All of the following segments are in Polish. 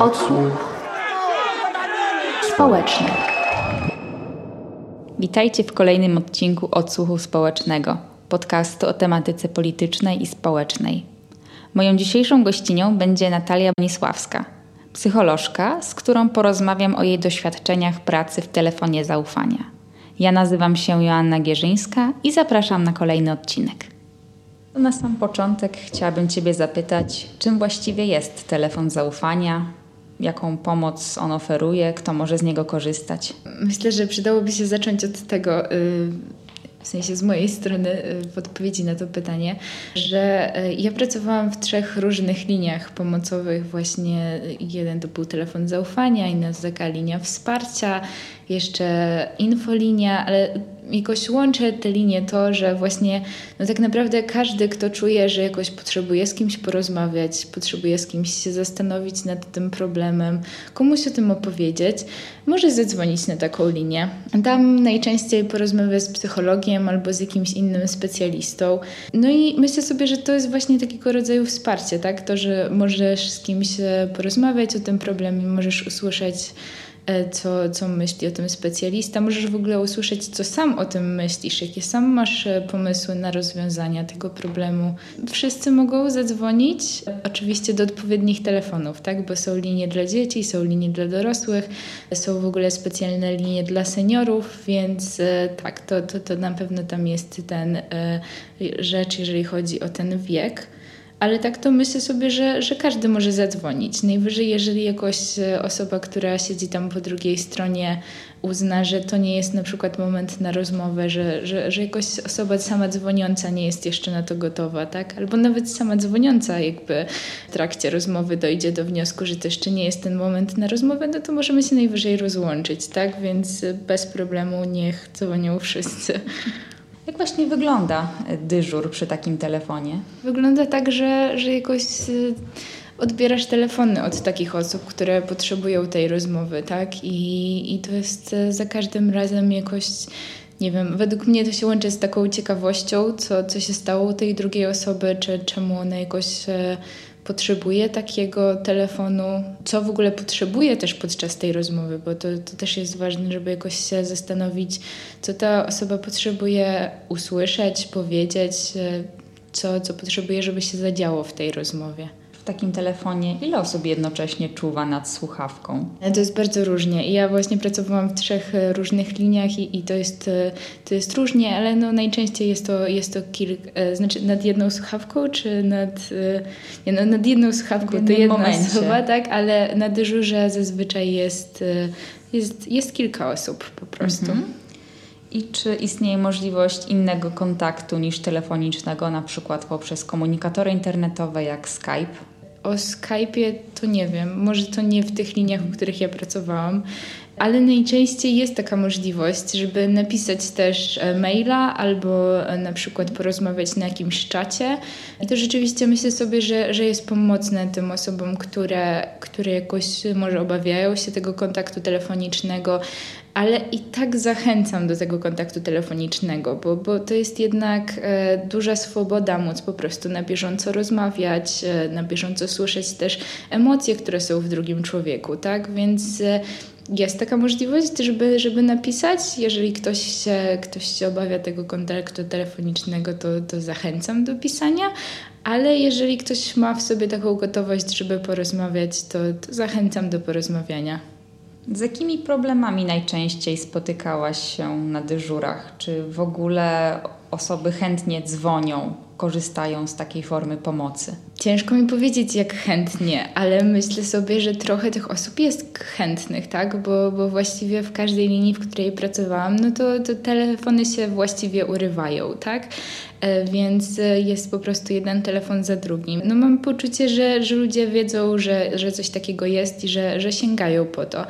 Odsłuch społeczny. Witajcie w kolejnym odcinku Odsłuchu Społecznego, podcastu o tematyce politycznej i społecznej. Moją dzisiejszą gościnią będzie Natalia Bonisławska, psycholożka, z którą porozmawiam o jej doświadczeniach pracy w telefonie zaufania. Ja nazywam się Joanna Gierzyńska i zapraszam na kolejny odcinek. Na sam początek chciałabym Ciebie zapytać, czym właściwie jest telefon zaufania, jaką pomoc on oferuje, kto może z niego korzystać? Myślę, że przydałoby się zacząć od tego, y, w sensie z mojej strony y, w odpowiedzi na to pytanie, że y, ja pracowałam w trzech różnych liniach pomocowych. Właśnie jeden to był telefon zaufania, inna to taka linia wsparcia, jeszcze infolinia, ale jakoś łączę te linie to, że właśnie no tak naprawdę każdy, kto czuje, że jakoś potrzebuje z kimś porozmawiać, potrzebuje z kimś się zastanowić nad tym problemem, komuś o tym opowiedzieć, może zadzwonić na taką linię. Tam najczęściej porozmawiać z psychologiem albo z jakimś innym specjalistą. No i myślę sobie, że to jest właśnie takiego rodzaju wsparcie, tak? To, że możesz z kimś porozmawiać o tym problemie, możesz usłyszeć E, co, co myśli o tym specjalista. Możesz w ogóle usłyszeć, co sam o tym myślisz, jakie sam masz e, pomysły na rozwiązania tego problemu. Wszyscy mogą zadzwonić, oczywiście do odpowiednich telefonów, tak? bo są linie dla dzieci, są linie dla dorosłych, są w ogóle specjalne linie dla seniorów, więc e, tak, to, to, to na pewno tam jest ten rzecz, jeżeli chodzi o ten wiek. Ale tak to myślę sobie, że, że każdy może zadzwonić. Najwyżej, jeżeli jakoś e, osoba, która siedzi tam po drugiej stronie, uzna, że to nie jest na przykład moment na rozmowę, że, że, że jakoś osoba sama dzwoniąca nie jest jeszcze na to gotowa, tak? Albo nawet sama dzwoniąca, jakby w trakcie rozmowy dojdzie do wniosku, że to jeszcze nie jest ten moment na rozmowę, no to możemy się najwyżej rozłączyć, tak? Więc bez problemu niech dzwonią wszyscy. Jak właśnie wygląda dyżur przy takim telefonie? Wygląda tak, że, że jakoś y, odbierasz telefony od takich osób, które potrzebują tej rozmowy, tak? I, i to jest y, za każdym razem jakoś nie wiem, według mnie to się łączy z taką ciekawością, co, co się stało u tej drugiej osoby, czy czemu ona jakoś y, potrzebuje takiego telefonu, co w ogóle potrzebuje też podczas tej rozmowy, bo to, to też jest ważne, żeby jakoś się zastanowić, co ta osoba potrzebuje usłyszeć, powiedzieć, e, co, co potrzebuje, żeby się zadziało w tej rozmowie takim telefonie ile osób jednocześnie czuwa nad słuchawką? To jest bardzo różnie. Ja właśnie pracowałam w trzech e, różnych liniach i, i to, jest, e, to jest różnie, ale no najczęściej jest to, jest to kilk, e, znaczy nad jedną słuchawką, czy nad, nie, no, nad jedną słuchawką to jedna momencie. osoba, tak, ale na dyżurze zazwyczaj jest, jest, jest kilka osób po prostu. Mhm. I czy istnieje możliwość innego kontaktu niż telefonicznego, na przykład poprzez komunikatory internetowe jak Skype? O Skype'ie to nie wiem, może to nie w tych liniach, w których ja pracowałam, ale najczęściej jest taka możliwość, żeby napisać też e, maila albo e, na przykład porozmawiać na jakimś czacie. I to rzeczywiście myślę sobie, że, że jest pomocne tym osobom, które, które jakoś może obawiają się tego kontaktu telefonicznego, ale i tak zachęcam do tego kontaktu telefonicznego, bo, bo to jest jednak e, duża swoboda móc po prostu na bieżąco rozmawiać, e, na bieżąco słyszeć też emocje, które są w drugim człowieku, tak? Więc e, jest taka możliwość, żeby, żeby napisać. Jeżeli ktoś się, ktoś się obawia tego kontaktu telefonicznego, to, to zachęcam do pisania, ale jeżeli ktoś ma w sobie taką gotowość, żeby porozmawiać, to, to zachęcam do porozmawiania. Z jakimi problemami najczęściej spotykałaś się na dyżurach? Czy w ogóle osoby chętnie dzwonią, korzystają z takiej formy pomocy? Ciężko mi powiedzieć, jak chętnie, ale myślę sobie, że trochę tych osób jest chętnych, tak? Bo, bo właściwie w każdej linii, w której pracowałam, no to, to telefony się właściwie urywają, tak? E, więc jest po prostu jeden telefon za drugim. No mam poczucie, że, że ludzie wiedzą, że, że coś takiego jest i że, że sięgają po to.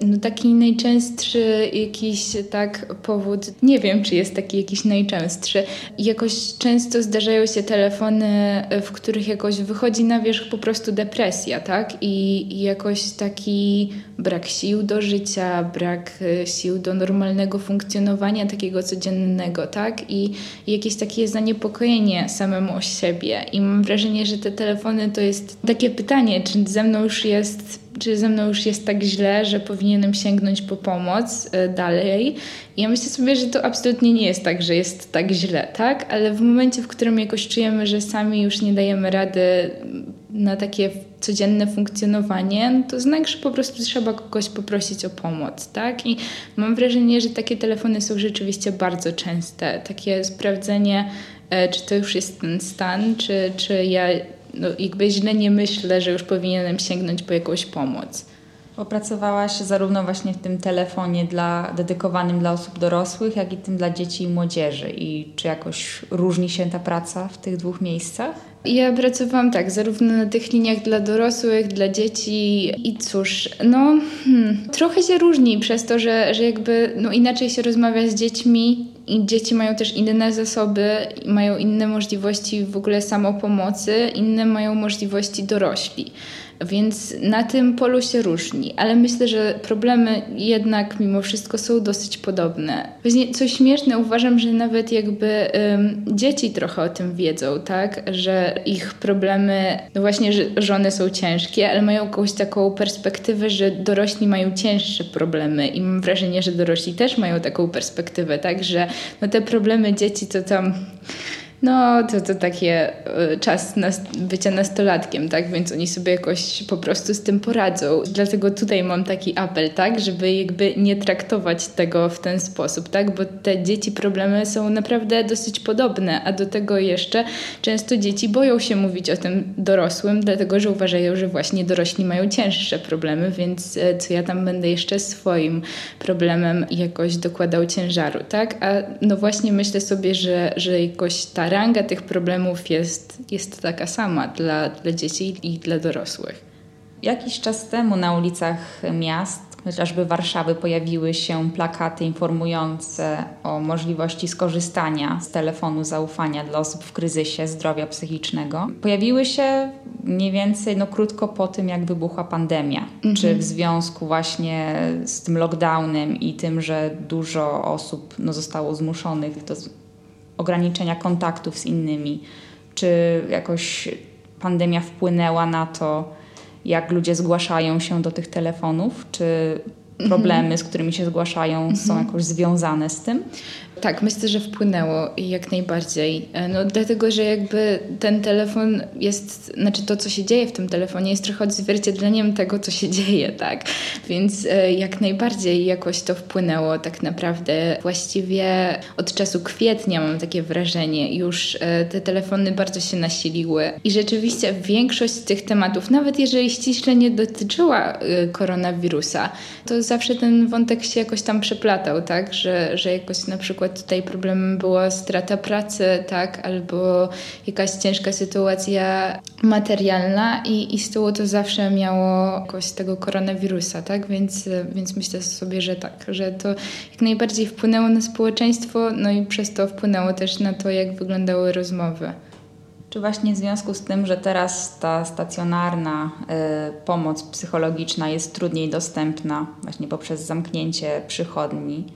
No taki najczęstszy jakiś tak powód, nie wiem czy jest taki jakiś najczęstszy. Jakoś często zdarzają się telefony, w których jakoś wychodzi na wierzch po prostu depresja, tak? I, i jakoś taki brak sił do życia, brak e, sił do normalnego funkcjonowania takiego codziennego, tak? I, i jakieś takie zaniepokojenie samemu o siebie. I mam wrażenie, że te telefony to jest takie pytanie, czy ze mną już jest czy ze mną już jest tak źle, że powinienem sięgnąć po pomoc y, dalej. I ja myślę sobie, że to absolutnie nie jest tak, że jest tak źle, tak? Ale w momencie, w którym jakoś czujemy, że sami już nie dajemy rady na takie codzienne funkcjonowanie, no to znak, że po prostu trzeba kogoś poprosić o pomoc, tak? I mam wrażenie, że takie telefony są rzeczywiście bardzo częste. Takie sprawdzenie, e, czy to już jest ten stan, czy, czy ja no, jakby źle nie myślę, że już powinienem sięgnąć po jakąś pomoc. Opracowałaś zarówno właśnie w tym telefonie dla, dedykowanym dla osób dorosłych, jak i tym dla dzieci i młodzieży. I czy jakoś różni się ta praca w tych dwóch miejscach? Ja pracowałam tak, zarówno na tych liniach dla dorosłych, dla dzieci i cóż, no hmm, trochę się różni przez to, że, że jakby no, inaczej się rozmawia z dziećmi i dzieci mają też inne zasoby, mają inne możliwości w ogóle samopomocy, inne mają możliwości dorośli. Więc na tym polu się różni, ale myślę, że problemy jednak mimo wszystko są dosyć podobne. Właśnie co śmieszne, uważam, że nawet jakby um, dzieci trochę o tym wiedzą, tak? Że ich problemy, no właśnie, żony są ciężkie, ale mają jakąś taką perspektywę, że dorośli mają cięższe problemy i mam wrażenie, że dorośli też mają taką perspektywę, tak? Że no te problemy dzieci to tam no, to, to takie e, czas nas, bycia nastolatkiem, tak? Więc oni sobie jakoś po prostu z tym poradzą. Dlatego tutaj mam taki apel, tak? Żeby jakby nie traktować tego w ten sposób, tak? Bo te dzieci problemy są naprawdę dosyć podobne, a do tego jeszcze często dzieci boją się mówić o tym dorosłym, dlatego że uważają, że właśnie dorośli mają cięższe problemy, więc e, co ja tam będę jeszcze swoim problemem jakoś dokładał ciężaru, tak? A no właśnie myślę sobie, że, że jakoś ta ranga tych problemów jest, jest taka sama dla, dla dzieci i dla dorosłych. Jakiś czas temu na ulicach miast, chociażby Warszawy, pojawiły się plakaty informujące o możliwości skorzystania z telefonu zaufania dla osób w kryzysie zdrowia psychicznego. Pojawiły się mniej więcej no, krótko po tym, jak wybuchła pandemia. Mhm. Czy w związku właśnie z tym lockdownem i tym, że dużo osób no, zostało zmuszonych do ograniczenia kontaktów z innymi, czy jakoś pandemia wpłynęła na to, jak ludzie zgłaszają się do tych telefonów, czy problemy, z którymi się zgłaszają, są jakoś związane z tym? Tak, myślę, że wpłynęło jak najbardziej. E, no, dlatego, że jakby ten telefon jest, znaczy to, co się dzieje w tym telefonie, jest trochę odzwierciedleniem tego, co się dzieje, tak? Więc e, jak najbardziej jakoś to wpłynęło tak naprawdę. Właściwie od czasu kwietnia mam takie wrażenie, już e, te telefony bardzo się nasiliły. I rzeczywiście większość tych tematów, nawet jeżeli ściśle nie dotyczyła koronawirusa, to zawsze ten wątek się jakoś tam przeplatał, tak? Że, że jakoś na przykład przykład tutaj problemem była strata pracy, tak, albo jakaś ciężka sytuacja materialna i, i z tyłu to zawsze miało jakoś tego koronawirusa, tak, więc, więc myślę sobie, że tak, że to jak najbardziej wpłynęło na społeczeństwo, no i przez to wpłynęło też na to, jak wyglądały rozmowy. Czy właśnie w związku z tym, że teraz ta stacjonarna y, pomoc psychologiczna jest trudniej dostępna właśnie poprzez zamknięcie przychodni,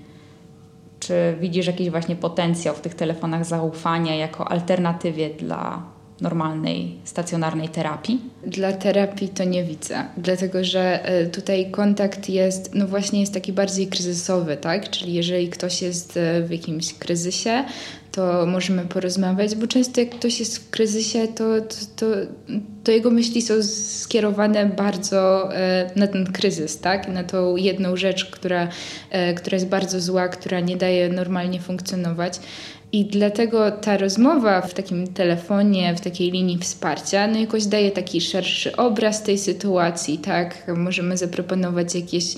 czy widzisz jakiś właśnie potencjał w tych telefonach zaufania jako alternatywie dla normalnej, stacjonarnej terapii? Dla terapii to nie widzę, dlatego że e, tutaj kontakt jest, no właśnie jest taki bardziej kryzysowy, tak? Czyli jeżeli ktoś jest e, w jakimś kryzysie, to możemy porozmawiać, bo często jak ktoś jest w kryzysie, to, to, to, to jego myśli są skierowane bardzo e, na ten kryzys, tak? Na tą jedną rzecz, która, e, która jest bardzo zła, która nie daje normalnie funkcjonować. I dlatego ta rozmowa w takim telefonie, w takiej linii wsparcia, no jakoś daje taki szerszy obraz tej sytuacji, tak? Możemy zaproponować jakieś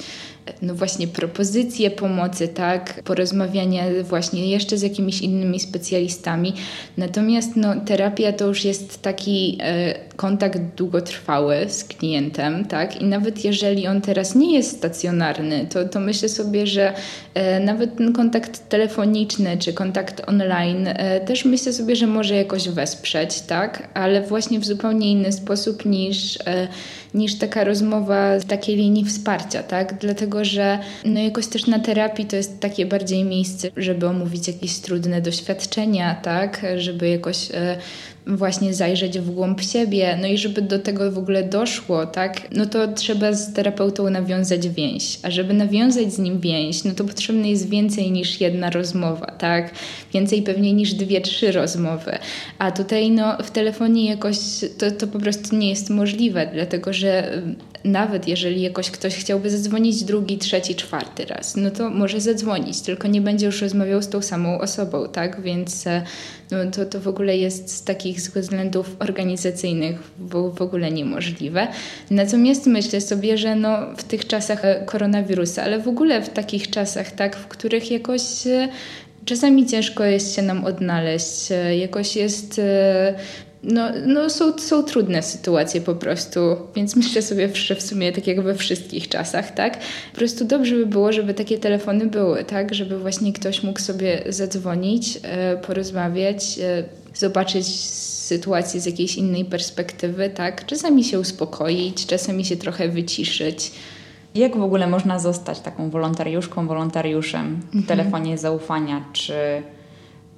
no właśnie propozycje pomocy, tak, porozmawiania właśnie jeszcze z jakimiś innymi specjalistami. Natomiast no, terapia to już jest taki e, kontakt długotrwały z klientem, tak, i nawet jeżeli on teraz nie jest stacjonarny, to, to myślę sobie, że e, nawet ten kontakt telefoniczny czy kontakt online e, też myślę sobie, że może jakoś wesprzeć, tak, ale właśnie w zupełnie inny sposób niż e, niż taka rozmowa z takiej linii wsparcia, tak? Dlatego, że no jakoś też na terapii to jest takie bardziej miejsce, żeby omówić jakieś trudne doświadczenia, tak? Żeby jakoś e, właśnie zajrzeć w głąb siebie. No i żeby do tego w ogóle doszło, tak, no to trzeba z terapeutą nawiązać więź. A żeby nawiązać z nim więź, no to potrzebne jest więcej niż jedna rozmowa, tak? Więcej pewnie niż dwie, trzy rozmowy. A tutaj no w telefonie jakoś to, to po prostu nie jest możliwe, dlatego że nawet jeżeli jakoś ktoś chciałby zadzwonić drugi, trzeci, czwarty raz, no to może zadzwonić, tylko nie będzie już rozmawiał z tą samą osobą, tak? Więc e, no, to, to w ogóle jest z takich względów organizacyjnych w, w ogóle niemożliwe. Natomiast myślę sobie, że no, w tych czasach e, koronawirusa, ale w ogóle w takich czasach, tak, w których jakoś e, czasami ciężko jest się nam odnaleźć, jakoś jest no, no są, są trudne sytuacje po prostu, więc myślę sobie, że w sumie tak jak we wszystkich czasach, tak? Po prostu dobrze by było, żeby takie telefony były, tak? Żeby właśnie ktoś mógł sobie zadzwonić, e, porozmawiać, e, zobaczyć sytuację z jakiejś innej perspektywy, tak? Czasami się uspokoić, czasami się trochę wyciszyć. Jak w ogóle można zostać taką wolontariuszką, wolontariuszem w mhm. telefonie zaufania? Czy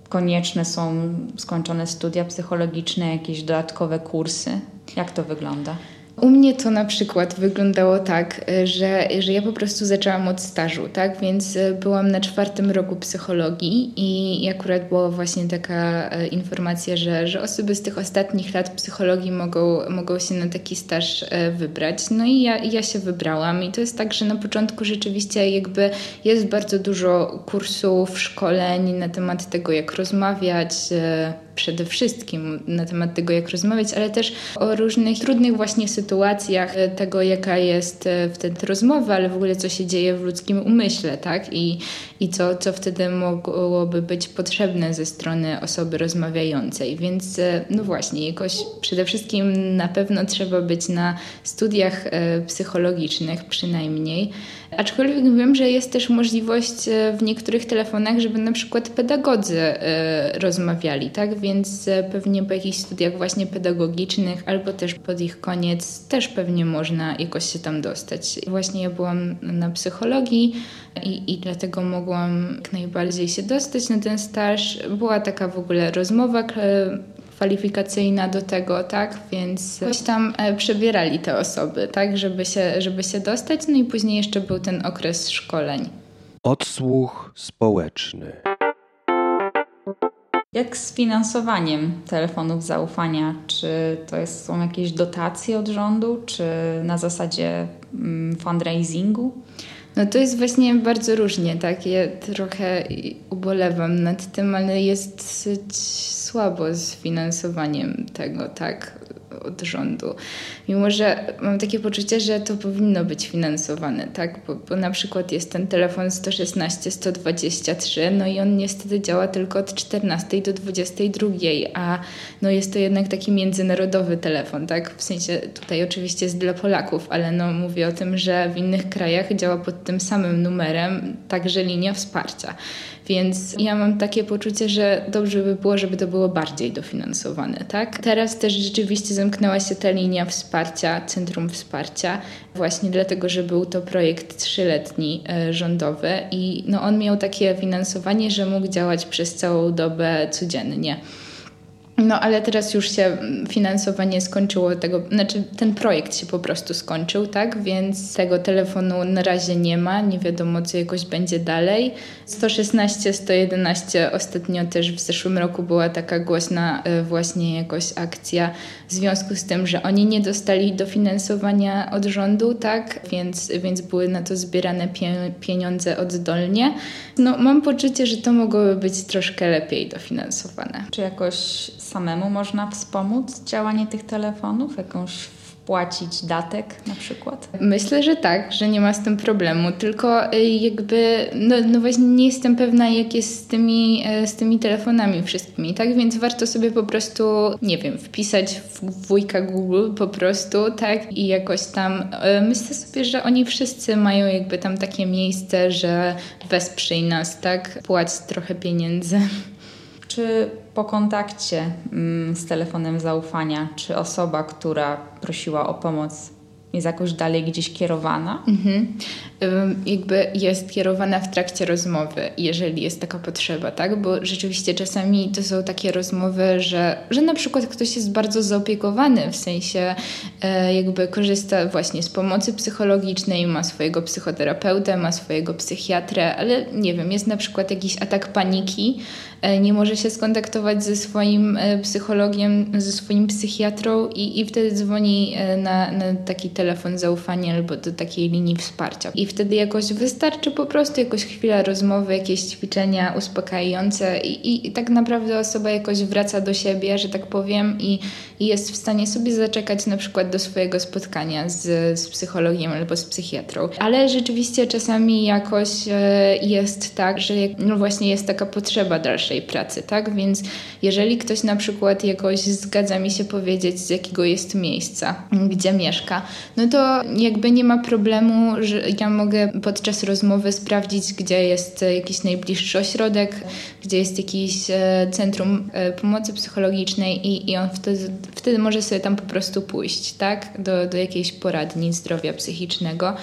konieczne są skończone studia psychologiczne, jakieś dodatkowe kursy? Jak to wygląda? U mnie to na przykład wyglądało tak, e, że, że ja po prostu zaczęłam od stażu, tak? Więc e, byłam na czwartym roku psychologii i akurat była właśnie taka e, informacja, że, że osoby z tych ostatnich lat psychologii mogą, mogą się na taki staż wybrać. No i ja, ja się wybrałam i to jest tak, że na początku rzeczywiście jakby jest bardzo dużo kursów, szkoleń na temat tego, jak rozmawiać, przede wszystkim na temat tego, jak rozmawiać, ale też o różnych trudnych właśnie sytuacjach e, tego, jaka jest e, wtedy rozmowa, ale w ogóle co się dzieje w ludzkim umyśle, tak? I, i co, co wtedy mogłoby być potrzebne ze strony osoby rozmawiającej. Więc e, no właśnie, jakoś przede wszystkim na pewno trzeba być na studiach psychologicznych przynajmniej. Aczkolwiek wiem, że jest też możliwość w niektórych telefonach, żeby na przykład pedagodzy rozmawiali, tak? więc e, pewnie po jakichś studiach właśnie pedagogicznych albo też pod ich koniec też pewnie można jakoś się tam dostać. Właśnie ja byłam na psychologii i, i dlatego mogłam jak najbardziej się dostać na ten staż. Była taka w ogóle rozmowa kwalifikacyjna do tego, tak? Więc coś tam e, przebierali te osoby, tak? Żeby się, żeby się dostać. No i później jeszcze był ten okres szkoleń. Odsłuch społeczny. Jak z finansowaniem telefonów zaufania? Czy to jest, są jakieś dotacje od rządu, czy na zasadzie mm, fundraisingu? No to jest właśnie bardzo różnie, tak? Ja trochę ubolewam nad tym, ale jest słabo z finansowaniem tego, tak? Od rządu. Mimo, że mam takie poczucie, że to powinno być finansowane, tak? Bo, bo na przykład jest ten telefon 116, 123, no i on niestety działa tylko od 14 do 22, a no jest to jednak taki międzynarodowy telefon, tak? W sensie tutaj oczywiście jest dla Polaków, ale no mówię o tym, że w innych krajach działa pod tym samym numerem także linia wsparcia. Więc ja mam takie poczucie, że dobrze by było, żeby to było bardziej dofinansowane, tak? Teraz też rzeczywiście zamknęła się ta linia wsparcia, Centrum Wsparcia, właśnie dlatego, że był to projekt trzyletni e, rządowy i no on miał takie finansowanie, że mógł działać przez całą dobę codziennie. No ale teraz już się finansowanie skończyło tego, znaczy ten projekt się po prostu skończył, tak? Więc tego telefonu na razie nie ma, nie wiadomo co jakoś będzie dalej. 116, 111 ostatnio też w zeszłym roku była taka głośna e, właśnie jakoś akcja w związku z tym, że oni nie dostali dofinansowania od rządu, tak? Więc, więc były na to zbierane pie pieniądze oddolnie. No mam poczucie, że to mogłoby być troszkę lepiej dofinansowane. Czy jakoś samemu można wspomóc działanie tych telefonów? Jakąś wpłacić datek na przykład? Myślę, że tak, że nie ma z tym problemu, tylko y, jakby, no, no właśnie nie jestem pewna jak jest z tymi, e, z tymi telefonami wszystkimi, tak? Więc warto sobie po prostu, nie wiem, wpisać w wujka Google po prostu, tak? I jakoś tam, e, myślę sobie, że oni wszyscy mają jakby tam takie miejsce, że wesprzyj nas, tak? Płać trochę pieniędzy. Czy po kontakcie mm, z telefonem zaufania, czy osoba, która prosiła o pomoc, jest jakoś dalej gdzieś kierowana? Mhm. Jakby jest kierowana w trakcie rozmowy, jeżeli jest taka potrzeba, tak? Bo rzeczywiście czasami to są takie rozmowy, że, że na przykład ktoś jest bardzo zaopiekowany, w sensie e, jakby korzysta właśnie z pomocy psychologicznej, ma swojego psychoterapeutę, ma swojego psychiatrę, ale nie wiem, jest na przykład jakiś atak paniki, e, nie może się skontaktować ze swoim e, psychologiem, ze swoim psychiatrą i, i wtedy dzwoni na, na taki telefon zaufania albo do takiej linii wsparcia. I wtedy jakoś wystarczy po prostu jakoś chwila rozmowy, jakieś ćwiczenia uspokajające i, i, i tak naprawdę osoba jakoś wraca do siebie, że tak powiem i, i jest w stanie sobie zaczekać na przykład do swojego spotkania z, z psychologiem albo z psychiatrą. Ale rzeczywiście czasami jakoś e, jest tak, że no właśnie jest taka potrzeba dalszej pracy, tak? Więc jeżeli ktoś na przykład jakoś zgadza mi się powiedzieć, z jakiego jest miejsca, gdzie mieszka, no to jakby nie ma problemu, że ja mogę podczas rozmowy sprawdzić, gdzie jest jakiś najbliższy ośrodek, gdzie jest jakiś e, centrum e, pomocy psychologicznej i, i on wtedy, wtedy może sobie tam po prostu pójść, tak? Do, do jakiejś poradni zdrowia psychicznego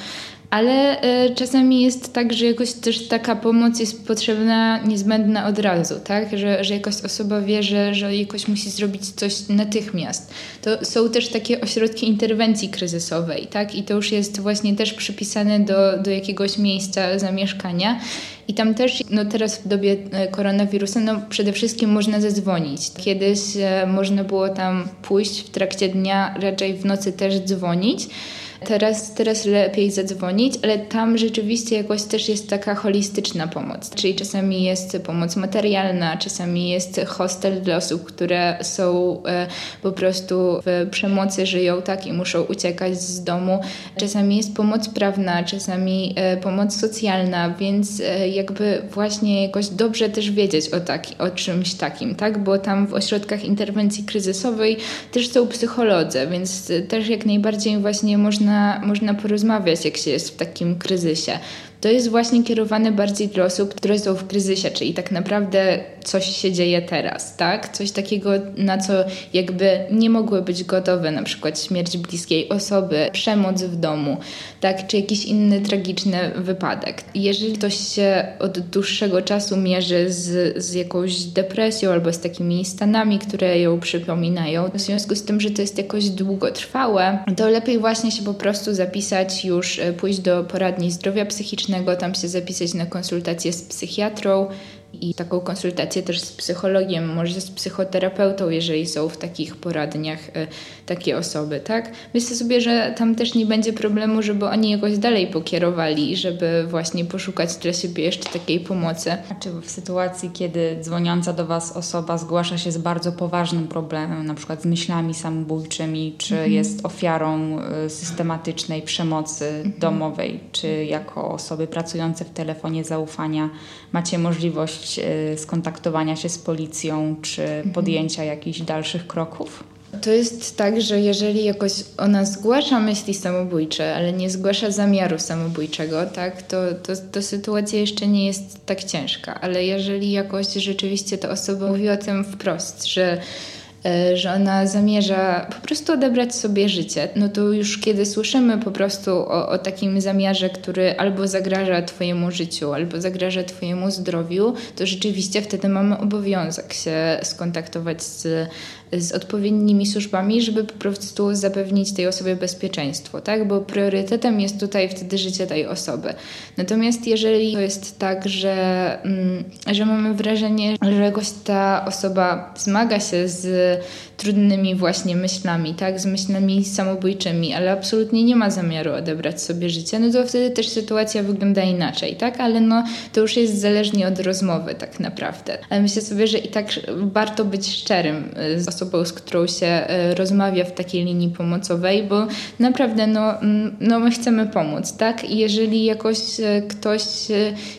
ale y, czasami jest tak, że jakoś też taka pomoc jest potrzebna, niezbędna od razu, tak? Że, że jakaś osoba wie, że, że jakoś musi zrobić coś natychmiast. To są też takie ośrodki interwencji kryzysowej, tak? I to już jest właśnie też przypisane do, do jakiegoś miejsca zamieszkania. I tam też, no teraz w dobie e, koronawirusa, no przede wszystkim można zadzwonić. Kiedyś e, można było tam pójść w trakcie dnia, raczej w nocy też dzwonić. Teraz, teraz lepiej zadzwonić, ale tam rzeczywiście jakoś też jest taka holistyczna pomoc. Czyli czasami jest pomoc materialna, czasami jest hostel dla osób, które są e, po prostu w przemocy, żyją tak i muszą uciekać z domu. Czasami jest pomoc prawna, czasami e, pomoc socjalna, więc e, jakby właśnie jakoś dobrze też wiedzieć o, taki, o czymś takim, tak? Bo tam w ośrodkach interwencji kryzysowej też są psycholodzy, więc też jak najbardziej właśnie można można, można porozmawiać, jak się jest w takim kryzysie to jest właśnie kierowane bardziej do osób, które są w kryzysie, czyli tak naprawdę coś się dzieje teraz, tak? Coś takiego, na co jakby nie mogły być gotowe, na przykład śmierć bliskiej osoby, przemoc w domu, tak? Czy jakiś inny tragiczny wypadek. Jeżeli ktoś się od dłuższego czasu mierzy z, z jakąś depresją albo z takimi stanami, które ją przypominają, w związku z tym, że to jest jakoś długotrwałe, to lepiej właśnie się po prostu zapisać już, e, pójść do poradni zdrowia psychicznego, tam się zapisać na konsultację z psychiatrą, i taką konsultację też z psychologiem, może z psychoterapeutą, jeżeli są w takich poradniach y, takie osoby, tak? Myślę sobie, że tam też nie będzie problemu, żeby oni jakoś dalej pokierowali, żeby właśnie poszukać dla siebie jeszcze takiej pomocy. Czy w sytuacji, kiedy dzwoniąca do Was osoba zgłasza się z bardzo poważnym problemem, na przykład z myślami samobójczymi, czy mhm. jest ofiarą y, systematycznej przemocy mhm. domowej, czy jako osoby pracujące w telefonie zaufania macie możliwość E, skontaktowania się z policją czy mhm. podjęcia jakichś dalszych kroków? To jest tak, że jeżeli jakoś ona zgłasza myśli samobójcze, ale nie zgłasza zamiaru samobójczego, tak, to, to, to sytuacja jeszcze nie jest tak ciężka. Ale jeżeli jakoś rzeczywiście ta osoba mówi o tym wprost, że że ona zamierza po prostu odebrać sobie życie, no to już kiedy słyszymy po prostu o, o, takim zamiarze, który albo zagraża Twojemu życiu, albo zagraża Twojemu zdrowiu, to rzeczywiście wtedy mamy obowiązek się skontaktować z z odpowiednimi służbami, żeby po prostu zapewnić tej osobie bezpieczeństwo, tak? Bo priorytetem jest tutaj wtedy życie tej osoby. Natomiast jeżeli to jest tak, że, mm, że mamy wrażenie, że jakoś ta osoba zmaga się z diese trudnymi właśnie myślami, tak, z myślami samobójczymi, ale absolutnie nie ma zamiaru odebrać sobie życia, no to wtedy też sytuacja wygląda inaczej, tak, ale no to już jest zależnie od rozmowy tak naprawdę. Ale myślę sobie, że i tak warto być szczerym y, z osobą, z którą się y, rozmawia w takiej linii pomocowej, bo naprawdę no, mm, no my chcemy pomóc, tak, i jeżeli jakoś y, ktoś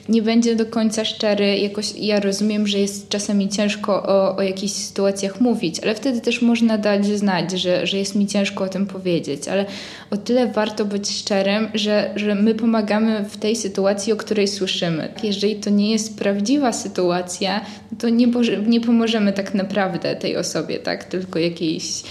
nie będzie do końca szczery, jakoś ja rozumiem, że jest czasami ciężko o, o jakichś sytuacjach mówić, ale wtedy też też można dać znać, że, że jest mi ciężko o tym powiedzieć, ale o tyle warto być szczerym, że, że my pomagamy w tej sytuacji, o której słyszymy. Jeżeli to nie jest prawdziwa sytuacja, to nie, nie pomożemy tak naprawdę tej osobie, tak? Tylko jakiejś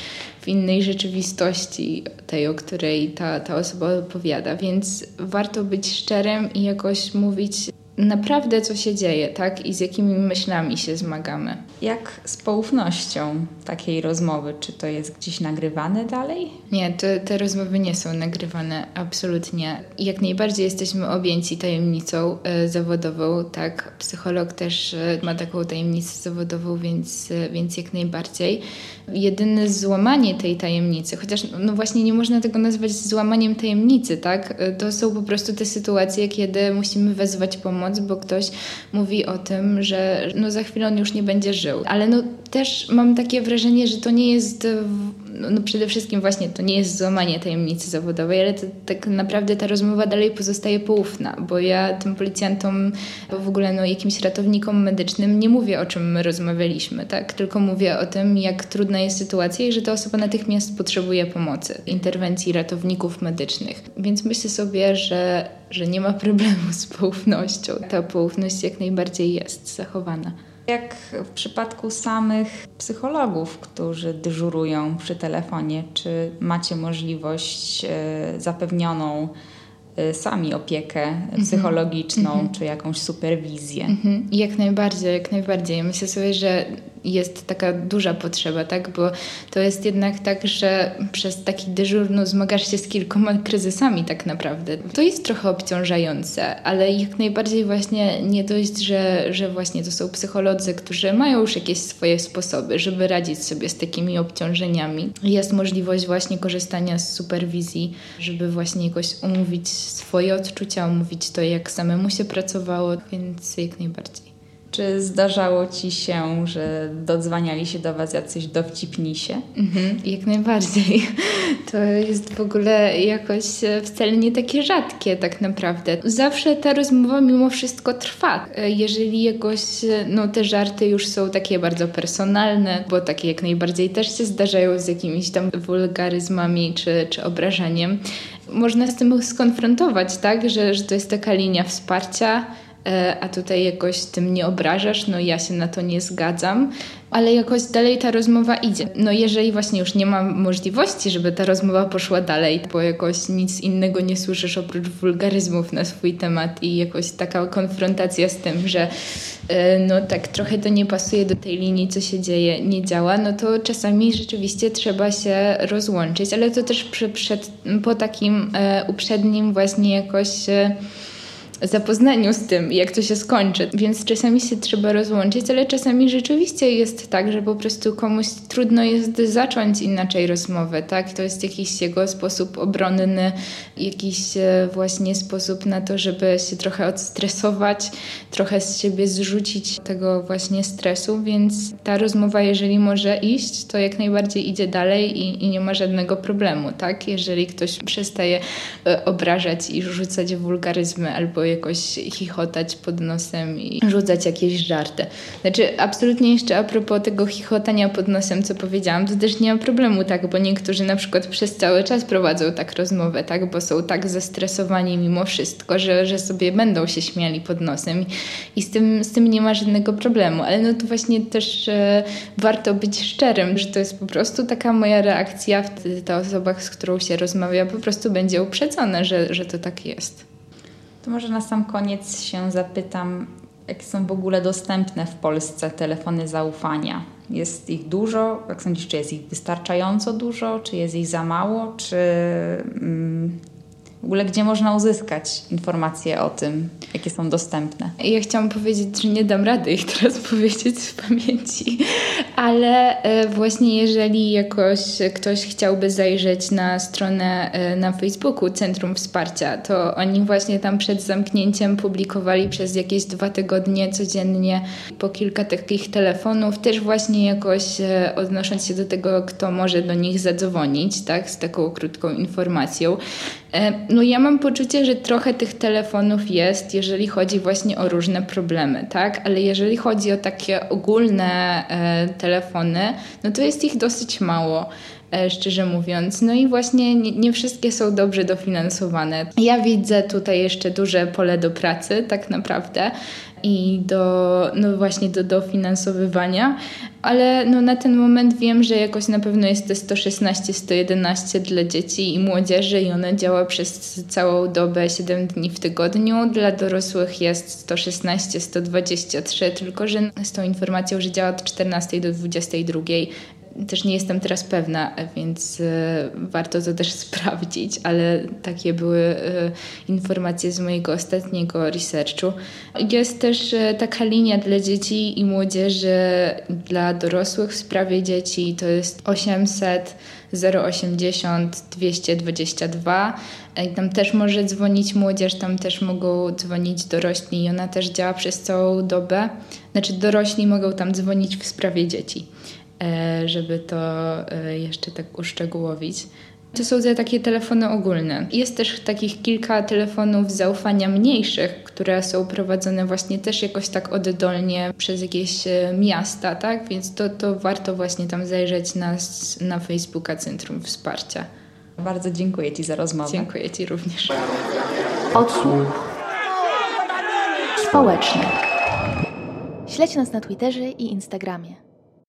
w innej rzeczywistości, tej, o której ta, ta osoba opowiada. Więc warto być szczerym i jakoś mówić naprawdę, co się dzieje, tak? I z jakimi myślami się zmagamy. Jak z poufnością takiej rozmowy? Czy to jest gdzieś nagrywane dalej? Nie, te, te rozmowy nie są nagrywane, absolutnie. Jak najbardziej jesteśmy objęci tajemnicą e, zawodową, tak? Psycholog też e, ma taką tajemnicę zawodową, więc, e, więc jak najbardziej. Jedyne złamanie tej tajemnicy, chociaż no właśnie nie można tego nazwać złamaniem tajemnicy, tak? To są po prostu te sytuacje, kiedy musimy wezwać pomoc, bo ktoś mówi o tym, że no za chwilę on już nie będzie żył. Ale no też mam takie wrażenie, że to nie jest no, no przede wszystkim właśnie to nie jest złamanie tajemnicy zawodowej, ale to, tak naprawdę ta rozmowa dalej pozostaje poufna, bo ja tym policjantom, w ogóle no, jakimś ratownikom medycznym nie mówię o czym my rozmawialiśmy, tak? Tylko mówię o tym, jak trudna jest sytuacja i że ta osoba natychmiast potrzebuje pomocy, interwencji ratowników medycznych. Więc myślę sobie, że, że nie ma problemu z poufnością. Ta poufność jak najbardziej jest zachowana. Jak w przypadku samych psychologów, którzy dyżurują przy telefonie, czy macie możliwość e, zapewnioną e, sami opiekę mhm. psychologiczną, mm -hmm. czy jakąś superwizję? Mm -hmm. Jak najbardziej, jak najbardziej. Myślę sobie, że jest taka duża potrzeba, tak? Bo to jest jednak tak, że przez taki dyżur no, zmagasz się z kilkoma kryzysami tak naprawdę. To jest trochę obciążające, ale jak najbardziej właśnie nie dość, że, że właśnie to są psycholodzy, którzy mają już jakieś swoje sposoby, żeby radzić sobie z takimi obciążeniami. Jest możliwość właśnie korzystania z superwizji, żeby właśnie jakoś umówić swoje odczucia, umówić to, jak samemu się pracowało, więc jak najbardziej. Czy zdarzało ci się, że dodzwaniali się do was jacyś dowcipnisie? Mhm, jak najbardziej. To jest w ogóle jakoś e, wcale nie takie rzadkie tak naprawdę. Zawsze ta rozmowa mimo wszystko trwa. E, jeżeli jakoś e, no, te żarty już są takie bardzo personalne, bo takie jak najbardziej też się zdarzają z jakimiś tam wulgaryzmami czy, czy obrażaniem, można z tym skonfrontować, tak? Że, że to jest taka linia wsparcia, a tutaj jakoś tym nie obrażasz, no ja się na to nie zgadzam, ale jakoś dalej ta rozmowa idzie. No jeżeli właśnie już nie ma możliwości, żeby ta rozmowa poszła dalej, bo jakoś nic innego nie słyszysz oprócz wulgaryzmów na swój temat i jakoś taka konfrontacja z tym, że e, no tak trochę to nie pasuje do tej linii, co się dzieje, nie działa, no to czasami rzeczywiście trzeba się rozłączyć, ale to też przed, przed po takim e, uprzednim właśnie jakoś e, zapoznaniu z tym, jak to się skończy. Więc czasami się trzeba rozłączyć, ale czasami rzeczywiście jest tak, że po prostu komuś trudno jest zacząć inaczej rozmowę, tak? To jest jakiś jego sposób obronny, jakiś e, właśnie sposób na to, żeby się trochę odstresować, trochę z siebie zrzucić tego właśnie stresu, więc ta rozmowa, jeżeli może iść, to jak najbardziej idzie dalej i, i nie ma żadnego problemu, tak? Jeżeli ktoś przestaje e, obrażać i rzucać wulgaryzmy albo jakoś chichotać pod nosem i rzucać jakieś żarty. Znaczy, absolutnie jeszcze a propos tego chichotania pod nosem, co powiedziałam, to też nie ma problemu, tak, bo niektórzy na przykład przez cały czas prowadzą tak rozmowę, tak, bo są tak zestresowani mimo wszystko, że, że sobie będą się śmiali pod nosem i z tym, z tym nie ma żadnego problemu, ale no to właśnie też e, warto być szczerym, że to jest po prostu taka moja reakcja, wtedy ta osoba, z którą się rozmawia, po prostu będzie uprzedzona, że, że to tak jest. To może na sam koniec się zapytam, jakie są w ogóle dostępne w Polsce telefony zaufania? Jest ich dużo? Jak sądzisz, czy jest ich wystarczająco dużo? Czy jest ich za mało? Czy mm, w ogóle gdzie można uzyskać informacje o tym, jakie są dostępne? Ja chciałam powiedzieć, że nie dam rady ich teraz powiedzieć z pamięci, ale e, właśnie jeżeli jakoś ktoś chciałby zajrzeć na stronę e, na Facebooku Centrum Wsparcia, to oni właśnie tam przed zamknięciem publikowali przez jakieś dwa tygodnie codziennie po kilka takich telefonów, też właśnie jakoś e, odnosząc się do tego, kto może do nich zadzwonić, tak, z taką krótką informacją. No ja mam poczucie, że trochę tych telefonów jest, jeżeli chodzi właśnie o różne problemy, tak? Ale jeżeli chodzi o takie ogólne e, telefony, no to jest ich dosyć mało. E, szczerze mówiąc. No i właśnie nie, nie, wszystkie są dobrze dofinansowane. Ja widzę tutaj jeszcze duże pole do pracy, tak naprawdę. I do, no właśnie do dofinansowywania, ale no na ten moment wiem, że jakoś na pewno jest to 116, 111 dla dzieci i młodzieży i ona działa przez całą dobę 7 dni w tygodniu. Dla dorosłych jest 116, 123, tylko że z tą informacją, że działa od 14 do 22 też nie jestem teraz pewna, więc e, warto to też sprawdzić, ale takie były e, informacje z mojego ostatniego researchu. Jest też e, taka linia dla dzieci i młodzieży, dla dorosłych w sprawie dzieci, to jest 800 080 222. I tam też może dzwonić młodzież, tam też mogą dzwonić dorośli i ona też działa przez całą dobę. Znaczy dorośli mogą tam dzwonić w sprawie dzieci. E, żeby to e, jeszcze tak uszczegółowić. To są te takie telefony ogólne. Jest też takich kilka telefonów zaufania mniejszych, które są prowadzone właśnie też jakoś tak oddolnie przez jakieś e, miasta, tak? Więc to, to warto właśnie tam zajrzeć na, na Facebooka Centrum Wsparcia. Bardzo dziękuję Ci za rozmowę. Dziękuję Ci również. Odsłuch społeczny. Śledź nas na Twitterze i Instagramie.